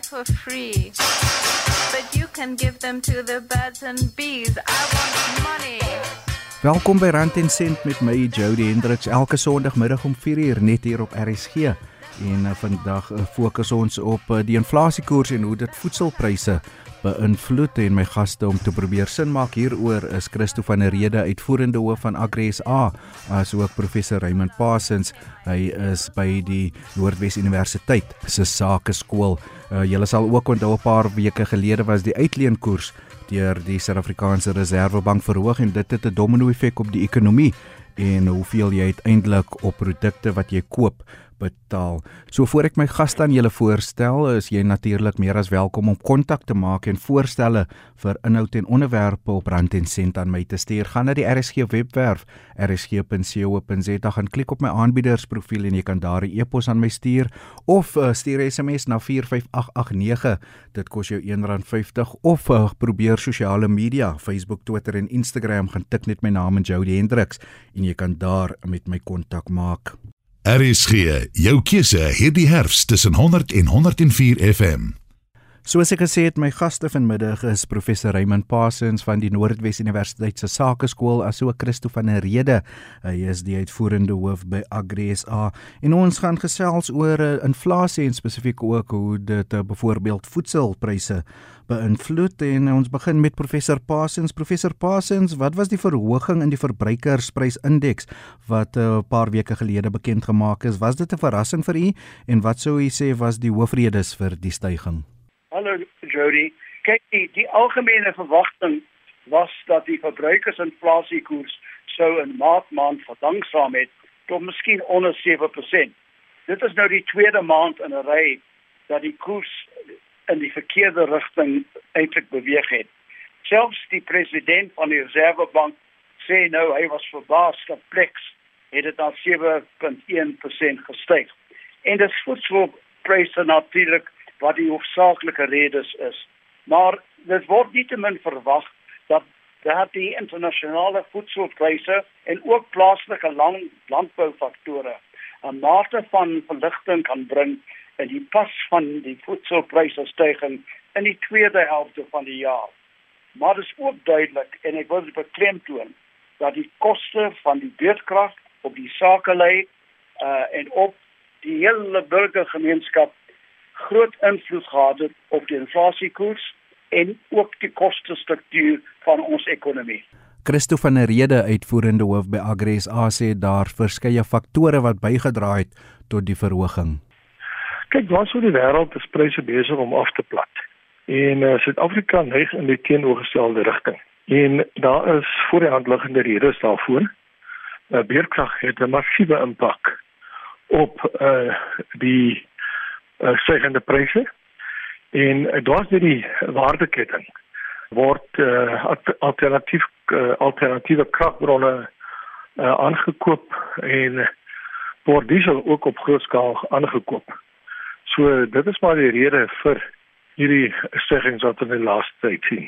die for free. But you can give them to the birds and bees. I want money. Welkom by Rand en Sent met my Jody Hendriks elke Sondagmiddag om 4uur net hier op RSG. En uh, vandag uh, fokus ons op uh, die inflasiekoers en hoe dit voedselpryse beïnvloed en my gaste om te probeer sin maak hieroor is Christo van der Rede uitvoerende hoof van Agri SA asook professor Raymond Parsons. Hy is by die Noordwes Universiteit se Sakeskool. Uh, julle sal ook onthou 'n paar weke gelede was die uitleenkoers deur die Suid-Afrikaanse Reserwebank verhoog en dit het 'n domino effek op die ekonomie en hoeveel jy uiteindelik op produkte wat jy koop betaal. So voor ek my gaste aan julle voorstel, is jy natuurlik meer as welkom om kontak te maak en voorstelle vir inhoud en onderwerpe op Rand en Sent aan my te stuur. Gaan na die RSG webwerf rsg.co.za gaan klik op my aanbiedersprofiel en jy kan daar 'n e-pos aan my stuur of uh, stuur SMS na 45889. Dit kos jou R1.50 of uh, probeer sosiale media, Facebook, Twitter en Instagram gaan tik net my naam en Jody Hendriks en jy kan daar met my kontak maak. RSG, jou keuse hierdie herfs tussen 100 en 104 FM. Soos ek gesê het, my gaste vanmiddag is professor Raymond Parsons van die Noordwes Universiteit se Sakeskool asook Christo van der Rede. Hy is die uitvoerende hoof by Agri SA en ons gaan gesels oor uh, inflasie en spesifiek ook hoe dit uh, byvoorbeeld voedselpryse beïnvloed en ons begin met professor Parsons. Professor Parsons, wat was die verhoging in die verbruikersprysindeks wat 'n uh, paar weke gelede bekend gemaak is? Was dit 'n verrassing vir u en wat sou u sê was die hoofredes vir die stygings? Hallo Jody. Kyk, die, die algemene verwagting was dat die verbruikersinflasiekoers sou in Maart maand verdangsaam het tot miskien onder 7%. Dit is nou die tweede maand in 'n ry dat die koers in die verkeerde rigting eintlik beweeg het. Selfs die president van die Reservebank sê nou hy was verbaas dat Plex het dit aan 7.1% gestyg. En dit voedselpryse natuurlik wat die hoofsaaklike redes is. Maar dit word nietemin verwag dat dat die internasionale voedselpryse en ook plaaslike land, landboufaktore 'n mate van verligting kan bring in die pas van die voedselpryse stygings in die tweede helfte van die jaar. Maar dit is ook duidelik en ek wil beklemtoon dat die koste van die beurtkrag op die sakelei uh en op die hele burgergemeenskap groot invloed gehad het op die inflasiekoers en ook die kostestruktuur van ons ekonomie. Christo van der Rede uitvoerende hoof by Agres A sê daar verskeie faktore wat bygedra het tot die verhoging. Kyk, waar sou die wêreld is pryse besig om af te plat. En uh, Suid-Afrika neig in die teenoorgestelde rigting. En daar is voor die hand liggende redes daarvoor. Uh, beerkrag het 'n massiewe impak op uh, die uh, stygende pryse. En uh, daar's die waardeketting word uh, alternatief uh, alternatiewe kragbronne uh, aangekoop en word diesel ook op groot skaal aangekoop. So dit is maar die rede vir hierdie stygings wat in die laaste tyd sien.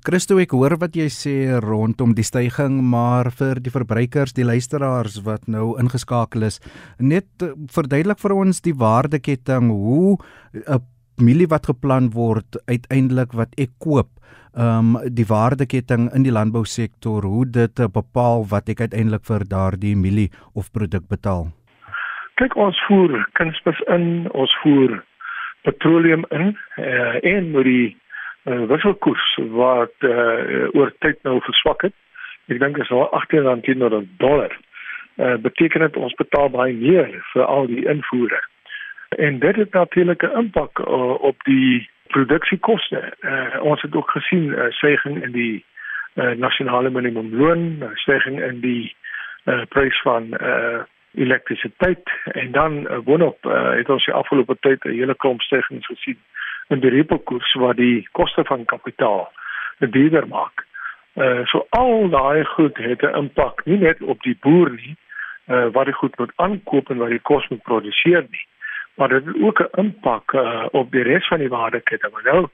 Christo ek hoor wat jy sê rondom die styging maar vir die verbruikers, die luisteraars wat nou ingeskakel is, net verduidelik vir ons die waardeketting. Hoe 'n mielie wat geplan word uiteindelik wat ek koop, ehm um, die waardeketting in die landbousektor, hoe dit bepaal wat ek uiteindelik vir daardie mielie of produk betaal? Kyk ons voer kunsmis in, ons voer petroleum in uh, en met die uh, wisselkoers wat uh, oor tyd nou verswak het. Ek dink is al 18 rand teenoor 'n dollar. Uh, beteken dit ons betaal baie meer vir al die invoere. En dit het natuurlik 'n impak uh, op die produksiekoste. Uh, ons het ook gesien uh, stygings in die uh, nasionale minimumloon, uh, stygings in die uh, prys van uh, elektrisiteit en dan uh, boonop uh, het ons die afgelope tyd 'n hele klomp stygings gesien in die repo-koers wat die koste van kapitaal duurder maak. Uh, so al daai goed het 'n impak nie net op die boer nie uh, wat die goed moet aankoop en wat die kos moet produseer nie maar dit het ook 'n impak uh, op die res van die waardeketting. Nou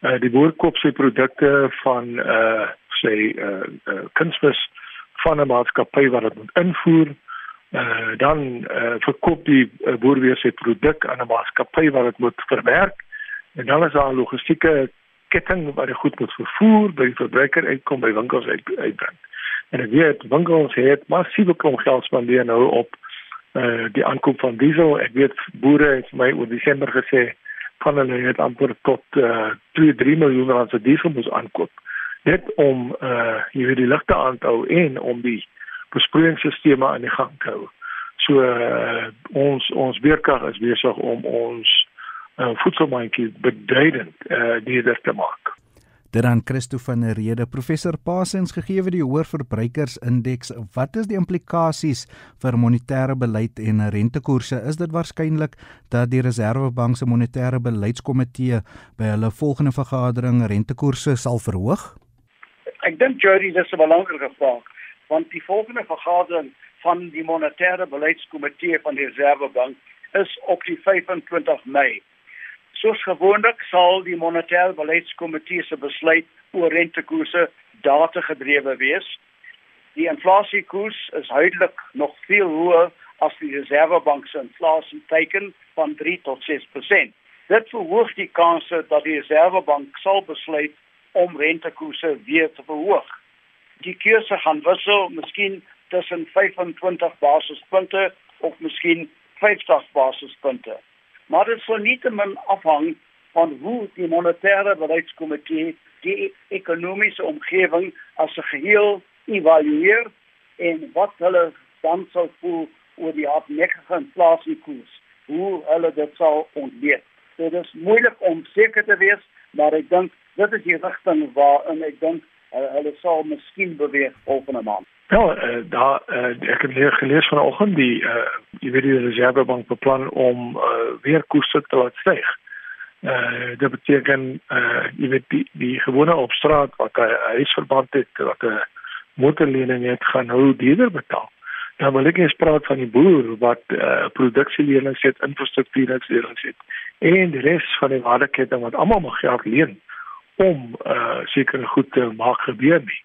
uh, die boer koop sy produkte van uh sê uh, uh kunsmis van 'n maatskappy wat dit moet invoer uh, dan uh, verkoop die uh, boer weer sy produk aan 'n maatskappy wat dit moet verwerk En dan is daar logistieke ketting wat die goed moet vervoer by die verbruiker uitkom by winkels uit uitbring. En ek weet winkels het massiewe klomp geld spandeer nou op uh die aankoop van diesel. Ek weet boere het my oor Desember gesê van hulle het amper tot uh 2 3 miljoen rand se diesel moes aankoop net om uh jy weet die ligte aan te hou en om die besproeiingsstelsels aan die gang te hou. So uh, ons ons weerkrag is besig om ons uh, voedselmandjie beduidend uh, duurder te maak. Dit dan Christo van der Rede, professor Pasens gegee die hoër verbruikersindeks, wat is die implikasies vir monetêre beleid en rentekoerse? Is dit waarskynlik dat die Reserwebank se monetêre beleidskomitee by hulle volgende vergadering rentekoerse sal verhoog? Ek dink Jody dis 'n belangrike vraag want die volgende vergadering van die monetêre beleidskomitee van die Reservebank is op die 25 Mei. Soos gewoonlik sal die monetêre beleidskomitee se besluit oor rentekoerse data gedrewe wees. Die inflasiekoers is huidilik nog veel hoër as die Reservebank se inflasieteiken van 3 tot 6%. Dit verhoog die kanse dat die Reservebank sal besluit om rentekoerse weer te verhoog. Die koerse gaan wissel, miskien tussen 25 basispunte of miskien 50 basispunte. Maar dit sal nie te min afhang van hoe die monetêre beleidskomitee die ekonomiese omgewing as 'n geheel evalueer en wat hulle dan sou voel oor die hardnekkige inflasiekoers, hoe hulle dit sal ontleed. Dit is moeilik om seker te wees, maar ek dink dit is die rigting waarin ek dink uh, hulle sal miskien beweeg volgende maand. Ja, uh, daar uh, ek het leer gelees vanoggend die uh, jy weet die Reservebank beplan om uh, weer koerse te laat styg. Uh, dit beteken uh, jy weet die, die gewone op straat wat 'n huisverband het wat 'n motorlening het gaan nou duurder betaal. Dan wil ek eens praat van die boer wat uh, produksielenings het, infrastruktuurlenings het en die res van die waardeketting wat almal mag geld leen om uh, sekere goed te maak gebeur nie.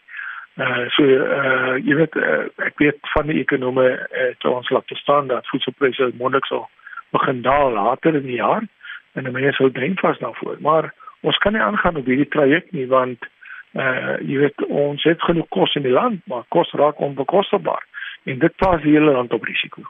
Uh so uh jy weet uh, ek weet van die ekonome het uh, ons laat verstaan dat voedselpryse mondelik sal begin daal later in die jaar en mense sou dink vas daarvoor. Maar ons kan nie aangaan op hierdie traject nie want uh jy weet ons het genoeg kos in die land, maar kos raak onbekostigbaar en dit plaas die hele land op risiko.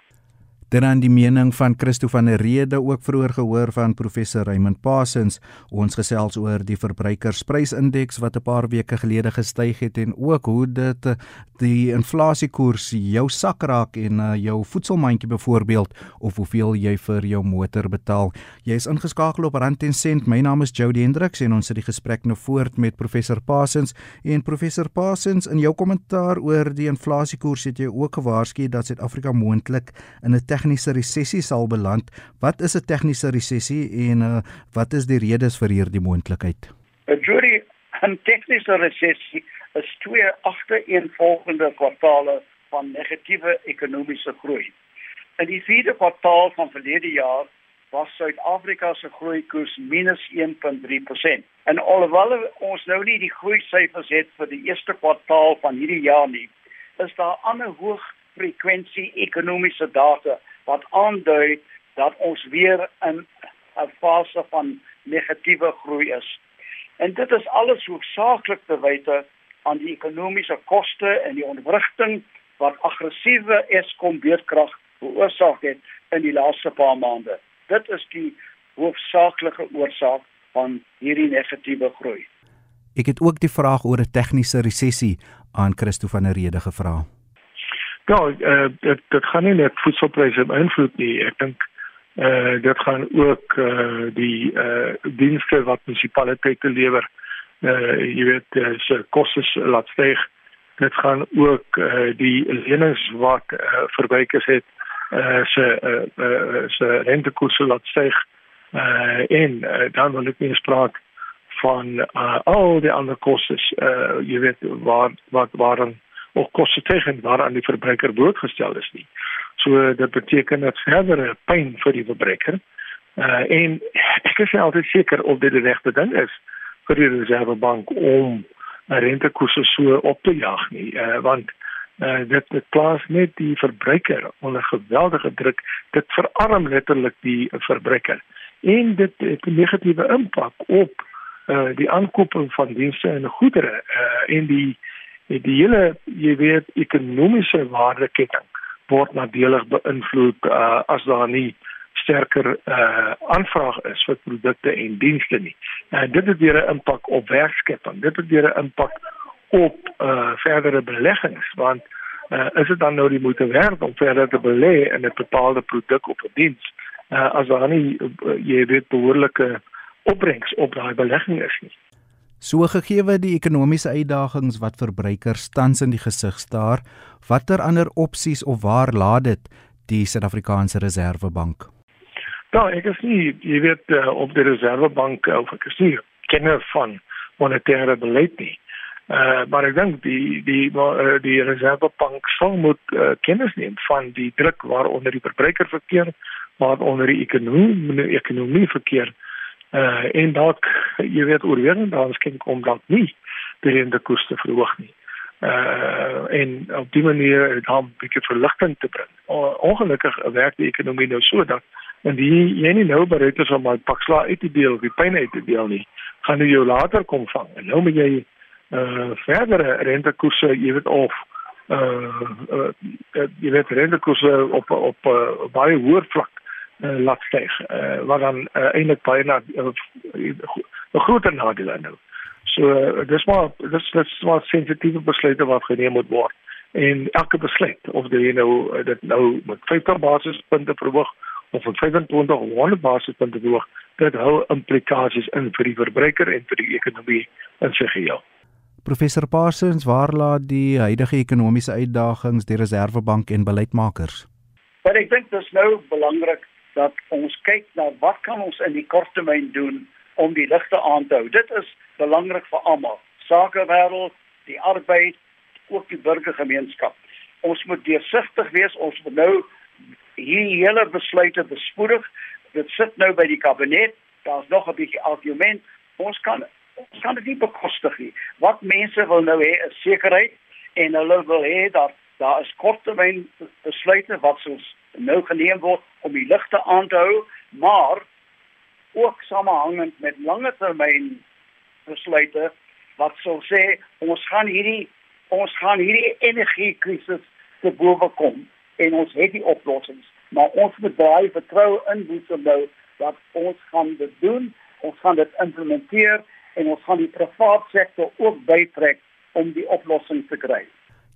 Dan aan die mening van Christo van der Rede ook vroeër gehoor van professor Raymond Pasens ons gesels oor die verbruikersprysindeks wat 'n paar weke gelede gestyg het en ook hoe dit eh, die inflasiekoers jou sak raak en uh, jou voedselmandjie byvoorbeeld of hoeveel jy vir jou motor betaal. Jy is ingeskakel op Rand en Sent. My naam is Jody Hendriks en ons sit die gesprek nou voort met professor Pasens en professor Pasens in jou kommentaar oor die inflasiekoers het jy ook gewaarsku dat Suid-Afrika moontlik in 'n tegniese resessie sal beland. Wat is 'n tegniese resessie en uh, wat is die redes vir hierdie moontlikheid? 'n Jury 'n tegniese resessie is twee agtereenvolgende kwartale van negatiewe ekonomiese groei. In die vierde kwartaal van verlede jaar was Suid-Afrika se groeikoers -1.3%. En alhoewel ons nou nie die groei syfers het vir die eerste kwartaal van hierdie jaar nie, is daar ander hoë frekwensie ekonomiese data wat aandui dat ons weer in 'n fase van negatiewe groei is. En dit is alles hoofsaaklik te wyte aan die ekonomiese koste en die ontwrigting wat aggressiewe Eskom beurtkrag veroorsaak het in die laaste paar maande. Dit is die hoofsaaklike oorsaak van hierdie negatiewe groei. Ek het ook die vraag oor 'n tegniese resessie aan Christo van der Rede gevra. Ja, uh, dit dit gaan nie net voedselpryse beïnvloed nie. Ek dink eh uh, dit gaan ook eh uh, die eh uh, dienste wat munisipaliteite lewer eh uh, jy weet uh, se kostes laat styg. Dit gaan ook eh uh, die lenings wat uh, verbruikers het eh uh, se eh uh, se rentekoerse laat styg. Eh uh, en uh, dan wil ek nie spraak van uh, al die ander kostes eh uh, jy weet waar wat waarin of koste tegen waaraan die verbruiker blootgestel is nie. So dit beteken dat verdere pyn vir die verbruiker. Uh en ek is altyd seker of dit die regte ding is vir die reservebank om rentekoerse so op te jaag nie. Uh want uh dit dit plaas net die verbruiker onder geweldige druk. Dit verarm letterlik die verbruiker. en dit het 'n negatiewe impak op uh die aankoop van dienste en goedere uh en die die hele jy weet ekonomiese waardeketting word nadelig beïnvloed uh as daar nie sterker uh aanvraag is vir produkte en dienste nie. Nou dit het weer 'n impak op werkskepping. Dit het weer 'n impak op uh verdere beleggings want uh is dit dan nou die moeite werd om verder te belê in 'n bepaalde produk of diens uh as daar nie uh, jy weet behoorlike opbrengs op daai belegging is nie. So gegee die ekonomiese uitdagings wat verbruikers tans in die gesig staar, watter ander opsies of waar laat dit die Suid-Afrikaanse Reserwebank? Ja, ek is nie, jy weet, uh, op die Reservebank of ek is nie kenner van monetêre beleid nie. Uh, maar ek dink die die uh, die Reservebank sal moet uh, kennis neem van die druk waaronder die verbruiker verkeer, waaronder die ekonomie die ekonomie verkeer. Uh, en dalk jy weet oorweeg dan skink om dalk nie die rentekoste verhoog nie. Uh, en op die manier dan 'n bietjie verligting te bring. Ongelukkig werk die ekonomie nou so dat en die jy nie nou bereid is om 'n pak sla uit te deel, die pyn uit te deel nie, gaan jy jou later kom vang. En nou moet jy uh verdere rentekoerse, jy weet of uh, uh jy weet rentekoerse op op uh, baie hoër vlak uh, laat styg. Uh wat dan uh, eintlik baie na 'n uh, groter nadeel nou. So uh, dis maar dis dis maar sensitiewe besluite wat geneem moet word en elke besluit of jy nou dit nou met 50 basispunte verhoog of van 25 of 100 basispunte hoog, dit hou implikasies in vir die verbruiker en vir die ekonomie in sy geheel. Professor Parsons, waar laat die huidige ekonomiese uitdagings die Reserwebank en beleidsmakers? Maar ek dink dit is nou belangrik dat ons kyk na wat kan ons in die korttermyn doen om die ligte aan te hou. Dit is belangrik vir almal. Sakewêreld, die arbeid, ook die burgergemeenskap. Ons moet deursigtig wees. Ons moet nou hierdie hele besluite bespoedig. Dit sit nou by die kabinet. Daar's nog 'n bietjie argument. Ons kan ons kan dit nie bekostig nie. Wat mense wil nou hê is sekerheid en hulle wil hê dat daar is korttermyn besluite wat soos nou geneem word om die ligte aan te hou, maar ook samehangend met lange termyn besluite wat sou sê ons gaan hierdie ons gaan hierdie energiekrisis te bowe kom en ons het die oplossings, maar ons moet daai vertroue in boetsebou dat ons gaan dit doen, ons gaan dit implementeer en ons gaan die private sektor ook bytrek om die oplossing te kry.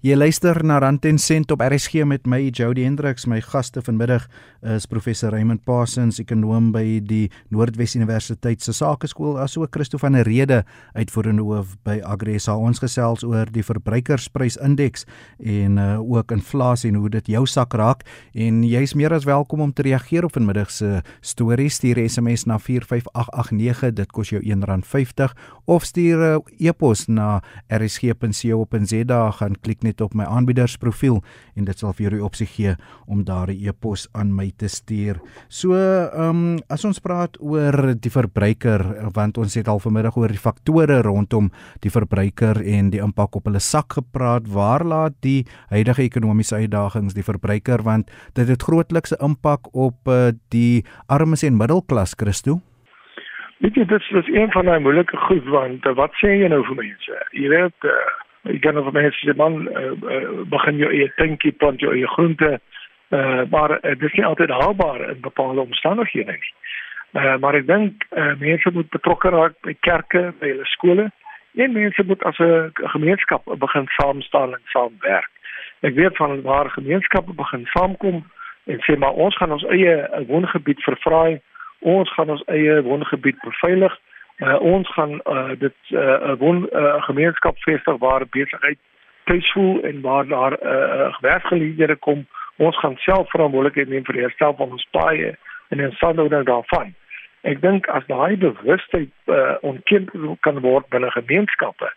Jy luister na Rand en Sent op RSG met my Jody Hendriks. My gaste vanmiddag is professor Raymond Parsons, ekonom by die Noordwes Universiteit se Sakeskool, asook Christo van der Rede, uitvoerende hoof by Agresa. Ons gesels oor die verbruikersprysindeks en uh, ook inflasie en hoe dit jou sak raak. En jy's meer as welkom om te reageer op vanmiddag se storie. Stuur SMS na 45889, dit kos jou R1.50 of stuur 'n uh, e-pos na rsg.co.za gaan klik net op my aanbiedersprofiel en dit sal vir jou die opsie gee om daar 'n e-pos aan my te stuur. So, ehm um, as ons praat oor die verbruiker want ons het al vanmiddag oor die faktore rondom die verbruiker en die impak op hulle sak gepraat. Waar laat die huidige ekonomiese uitdagings die verbruiker want dit het grootliks 'n impak op uh, die armes en middelklas Christo? Weet jy dit is een van daai moeilike goed want uh, wat sê jy nou vir mense? Jy weet uh, jy kan of mense sê man uh, begin jou eie tuintjie plant jou eie groente uh, maar uh, dit is nie altyd haalbaar in bepaalde omstandighede nie. Uh, maar ek dink uh, mense moet betrokke raak by kerke, by hulle skole en mense moet as 'n gemeenskap begin saam staan en saamwerk. Ek weet van waar gemeenskappe begin saamkom en sê maar ons gaan ons eie woongebied vervraai, ons gaan ons eie woongebied beveilig Uh, ons gaan uh, dit 'n uh, woon uh, gemeenskap vestig waar besigheid tuis voel en waar daar uh, werksgeleenthede kom. Ons gaan self verantwoordelikheid neem vir die herstel van ons paaie en in sandhouding daarvan. Ek dink as daai bewustheid uh, ontken kan word binne gemeenskappe,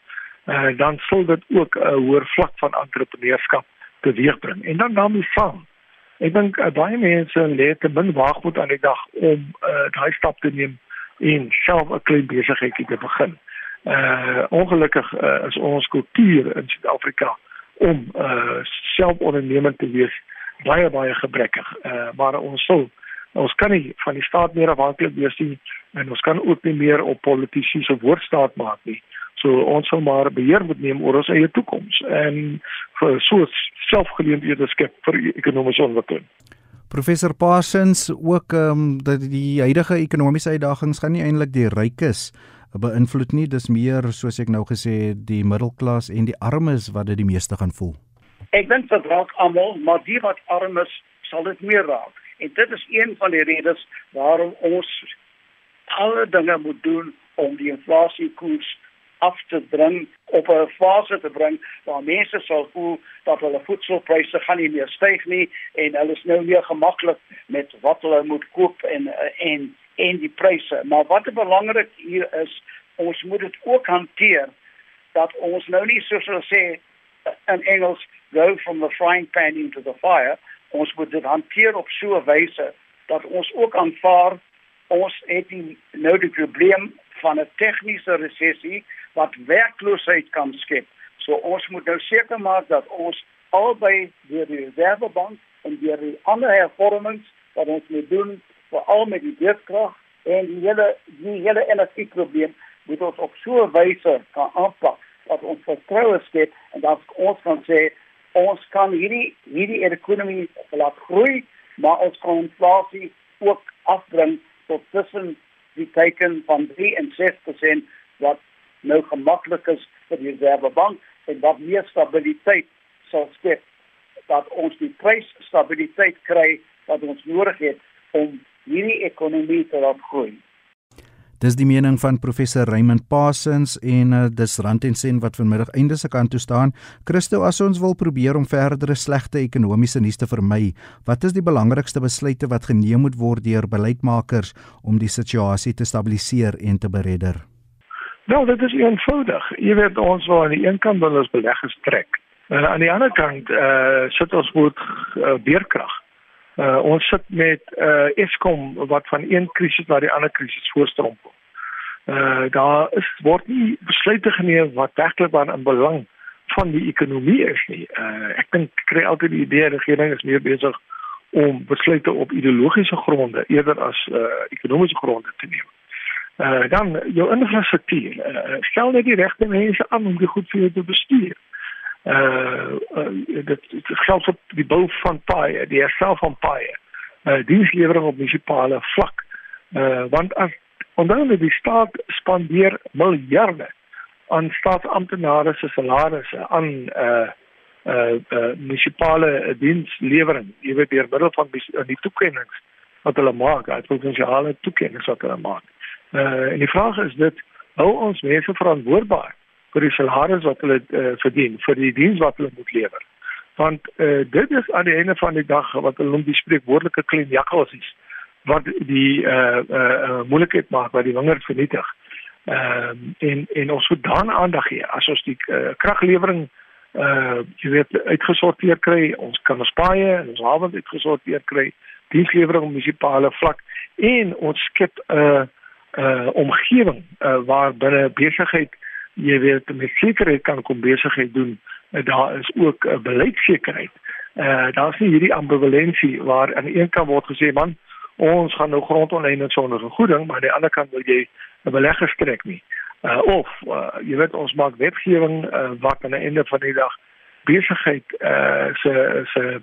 uh, dan sal dit ook 'n uh, hoër vlak van entrepreneurskap teweegbring. En dan die saam. Ek dink uh, baie mense lê te min waagmoed aan die dag om uh, daai stap te neem en self 'n klein besigheidjie te begin. Uh ongelukkig uh, is ons kultuur in Suid-Afrika om uh selfondernemend te wees baie baie gebrekkig. Uh maar ons sal Ons kan nie van die staat meer afhanklik wees nie en ons kan ook nie meer op politici se woordstaat maak nie. So ons sal maar beheer moet neem oor ons eie toekoms en vir so selfgeleenthede skep vir ekonomiese ontwikkeling. Professor Parsons ook ehm um, dat die huidige ekonomiese uitdagings gaan nie eintlik die rykes beïnvloed nie, dis meer soos ek nou gesê het die middelklas en die armes wat dit die meeste gaan voel. Ek dink dit raak almal, maar die wat arm is, sal dit meer raak. En dit is een van die redes waarom ons alle dinge moet doen om die inflasiekoers af te bring op 'n fase te bring waar mense sal voel dat hulle voedselpryse gaan nie meer styg nie en hulle is nou meer gemaklik met wat hulle moet koop en en en die pryse. Maar wat belangrik hier is, ons moet dit ook hanteer dat ons nou nie soos hulle sê in Engels go from the frying pan into the fire. Ons moet dit hanteer op so 'n wyse dat ons ook aanvaar ons het die nou die probleem van 'n tegniese resessie wat werkloosheid kan skep. So ons moet nou seker maak dat ons albei deur die reservebank en deur die ander hervormings wat ons moet doen veral met die beurtkrag en die hele die hele energieprobleem moet ons op so 'n wyse kan aanpak dat ons vertroue skep en dat ons kan sê ons kan hierdie hierdie ekonomie laat groei maar ons kan inflasie ook afbring tot tussen die teken van 3 en 6% wat nou gemaklik is vir die Reservebank en wat meer stabiliteit sal skep dat ons die prysstabiliteit kry wat ons nodig het om hierdie ekonomie te laat groei. Dis die mening van professor Raymond Parsons en uh, dis Rand en Sen wat vanmiddag einde se kant toe staan. Christo, as ons wil probeer om verdere slegte ekonomiese nuus te vermy, wat is die belangrikste besluite wat geneem moet word deur beleidsmakers om die situasie te stabiliseer en te beredder? Nou, dit is eenvoudig. Jy weet ons wil aan die een kant wil ons beleggers trek. En aan die ander kant eh uh, sit ons moet uh, beerkrag. Uh, ons sit met uh, Eskom wat van een krisis na die ander krisis voorstrompel. Uh, daar is word nie besluite geneem wat werklik waar in belang van die ekonomie is nie. Uh, ek dink kry altyd die idee regering is meer besig om besluite op ideologiese gronde eerder as uh, ekonomiese gronde te neem. Uh, dan jou infrastruktuur. Uh, stel net die regte mense aan om dit goed vir jou te bestuur uh, uh dit dit geld vir die bou van paaie, die herstel van paaie. Uh dienslewering op munisipale vlak. Uh want as onthou net die staat spandeer miljarde aan staatsamptenare se salarisse aan uh uh, uh munisipale dienslewering, jy weet deur middel van die, die toekennings wat hulle maak, die provinsiale toekennings wat hulle maak. Uh en die vraag is dit hou ons mense verantwoordbaar vir die salaris wat hulle uh, verdien, vir die diens wat hulle moet lewer. Want uh, dit is aan die einde van die dag wat hulle die spreekwoordelike klein jakkalsies wat die uh, eh uh, moeilikheid maak wat die wingerd vernietig. Ehm uh, en en ons moet daaraan aandag gee as ons die uh, kraglewering uh, jy weet uitgesorteer kry, ons kan ons paaie en ons hawens uitgesorteer kry, dienslewering op munisipale vlak en ons skep 'n uh, uh, omgewing uh, waar binne besigheid jy weet met sekerheid kan kom besigheid doen uh, daar is ook 'n uh, beleidssekerheid uh, daar's nie hierdie ambivalensie waar aan die een kant word gesê man ons gaan nou grond oneindig sonder vergoeding maar aan die ander kant wil jy 'n belegger strek nie. Uh, of uh, jy weet ons maak wetgewing uh, wat aan die einde van die dag besigheid uh, se se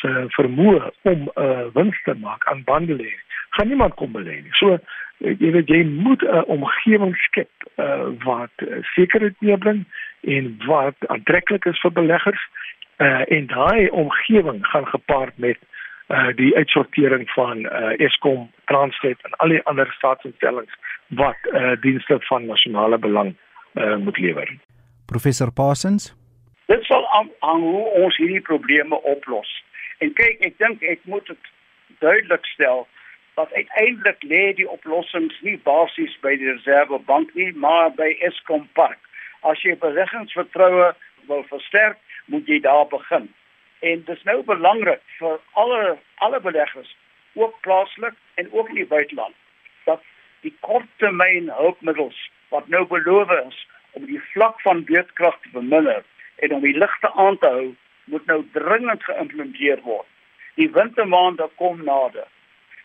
se vermoë om uh, wins te maak aan bande lê. Gaan niemand kom belê nie. So jy weet jy moet 'n omgewing skep uh, wat sekerheid meebring en wat aantreklik is vir beleggers uh, en daai omgewing gaan gepaard met uh, die uitsortering van uh, Eskom, Transnet en al die ander staatsinstellings wat uh, dienste van nasionale belang uh, moet lewer. Professor Parsons Dit sal aan hoe ons hierdie probleme oplos. En kyk, ek dink ek moet dit duidelik stel dat uiteindelik lê die oplossings nie basies by die Reservebank nie, maar by Eskom Park. As jy beleggingsvertroue wil versterk, moet jy daar begin. En dit is nou belangrik vir alle alle beleggers, ook plaaslik en ook in die buiteland, dat die korttermyn hulpmiddels wat nou beloof is om die vlak van beurtkrag te verminder en om die ligte aan te hou, moet nou dringend geïmplementeer word. Die wintermaande kom nader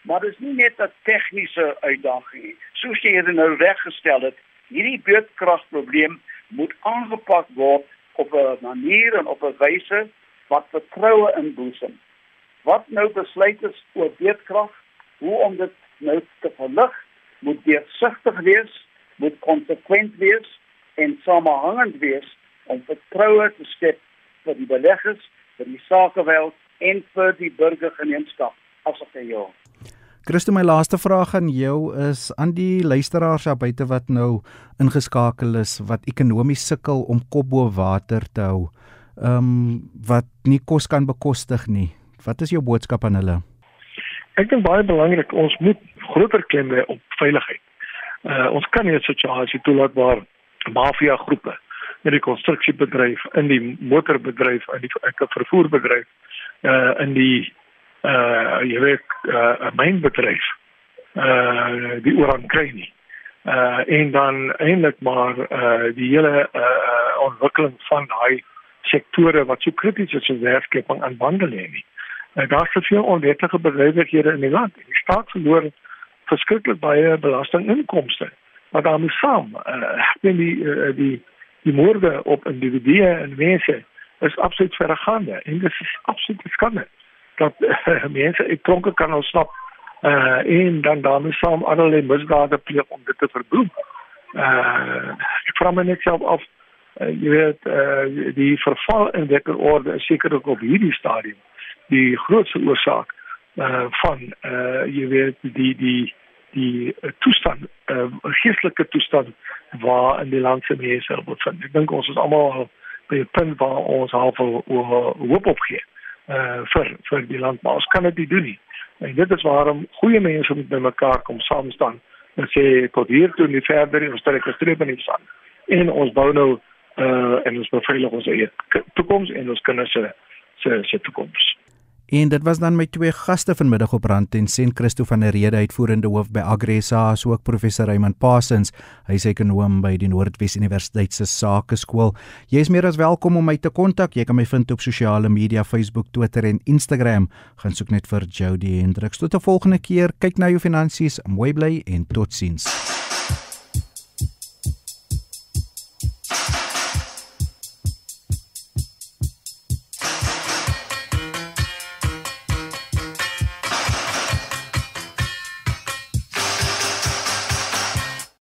maar dit is nie net 'n tegniese uitdaging nie. Soos jy dit nou reggestel het, hierdie beurtkragprobleem moet aangepak word op 'n manier en op 'n wyse wat vertroue inboesem. Wat nou besluit is oor beurtkrag, hoe om dit nou te verlig, moet deursigtig wees, moet konsekwent wees en samehangend wees om vertroue te skep vir die beleggers, vir die sakewêreld en vir die burgergemeenskap as op die jaar. Christo my laaste vraag aan jou is aan die luisteraars daar buite wat nou ingeskakel is wat ekonomies sukkel om kop bo water te hou. Ehm um, wat nie kos kan bekostig nie. Wat is jou boodskap aan hulle? Ek dink baie belangrik ons moet groter klem lê op veiligheid. Uh ons kan nie 'n situasie toelaat waar mafia groepe in die konstruksiebedryf, in die motorbedryf, in die vervoerbedryf, uh in die uh jy weet uh 'n mynbedryf uh die ooraan kry nie. Uh en dan eintlik maar uh die hele uh ontwikkeling van daai sektore wat so krities is in werkskeping aan bande lê nie. Uh, daar is soveel onwettige bedrywighede in die land. Die staat verloor verskriklik baie belastinginkomste. Maar daarmee saam, uh die uh, die die moorde op individue en mense is absoluut verregaande en dit is absoluut skande dat uh, mense uit tronke kan ontsnap uh en dan daarmee saam allerlei misdade pleeg om dit te verbloem. Uh ek vra my net self af uh, jy weet uh die verval in wetterorde is sekerlik op hierdie stadium die grootste oorsaak uh van uh jy weet die die die toestand uh geestelike toestand waar in die land se mense bevind. Ek dink ons is almal by 'n punt waar ons half hoop opgee uh vir vir die land maar ons kan dit nie doen nie. En dit is waarom goeie mense moet bymekaar kom saam staan en sê tot hier toe nie verder ons trek 'n streep in die sand. En ons bou nou uh en ons beveilig ons eie toekoms en ons kinders se se se toekoms. En dit was dan my twee gaste vanmiddag op Rand en Sent Christo van der Rede uitvoerende hoof by Agresa asook professor Raymond Parsons, hy is ekonom by die Noordwes Universiteit se Sakeskool. Jy is meer as welkom om my te kontak. Jy kan my vind op sosiale media, Facebook, Twitter en Instagram. Gaan soek net vir Jody Hendriks. Tot 'n volgende keer. Kyk na jou finansies, mooi bly en totsiens.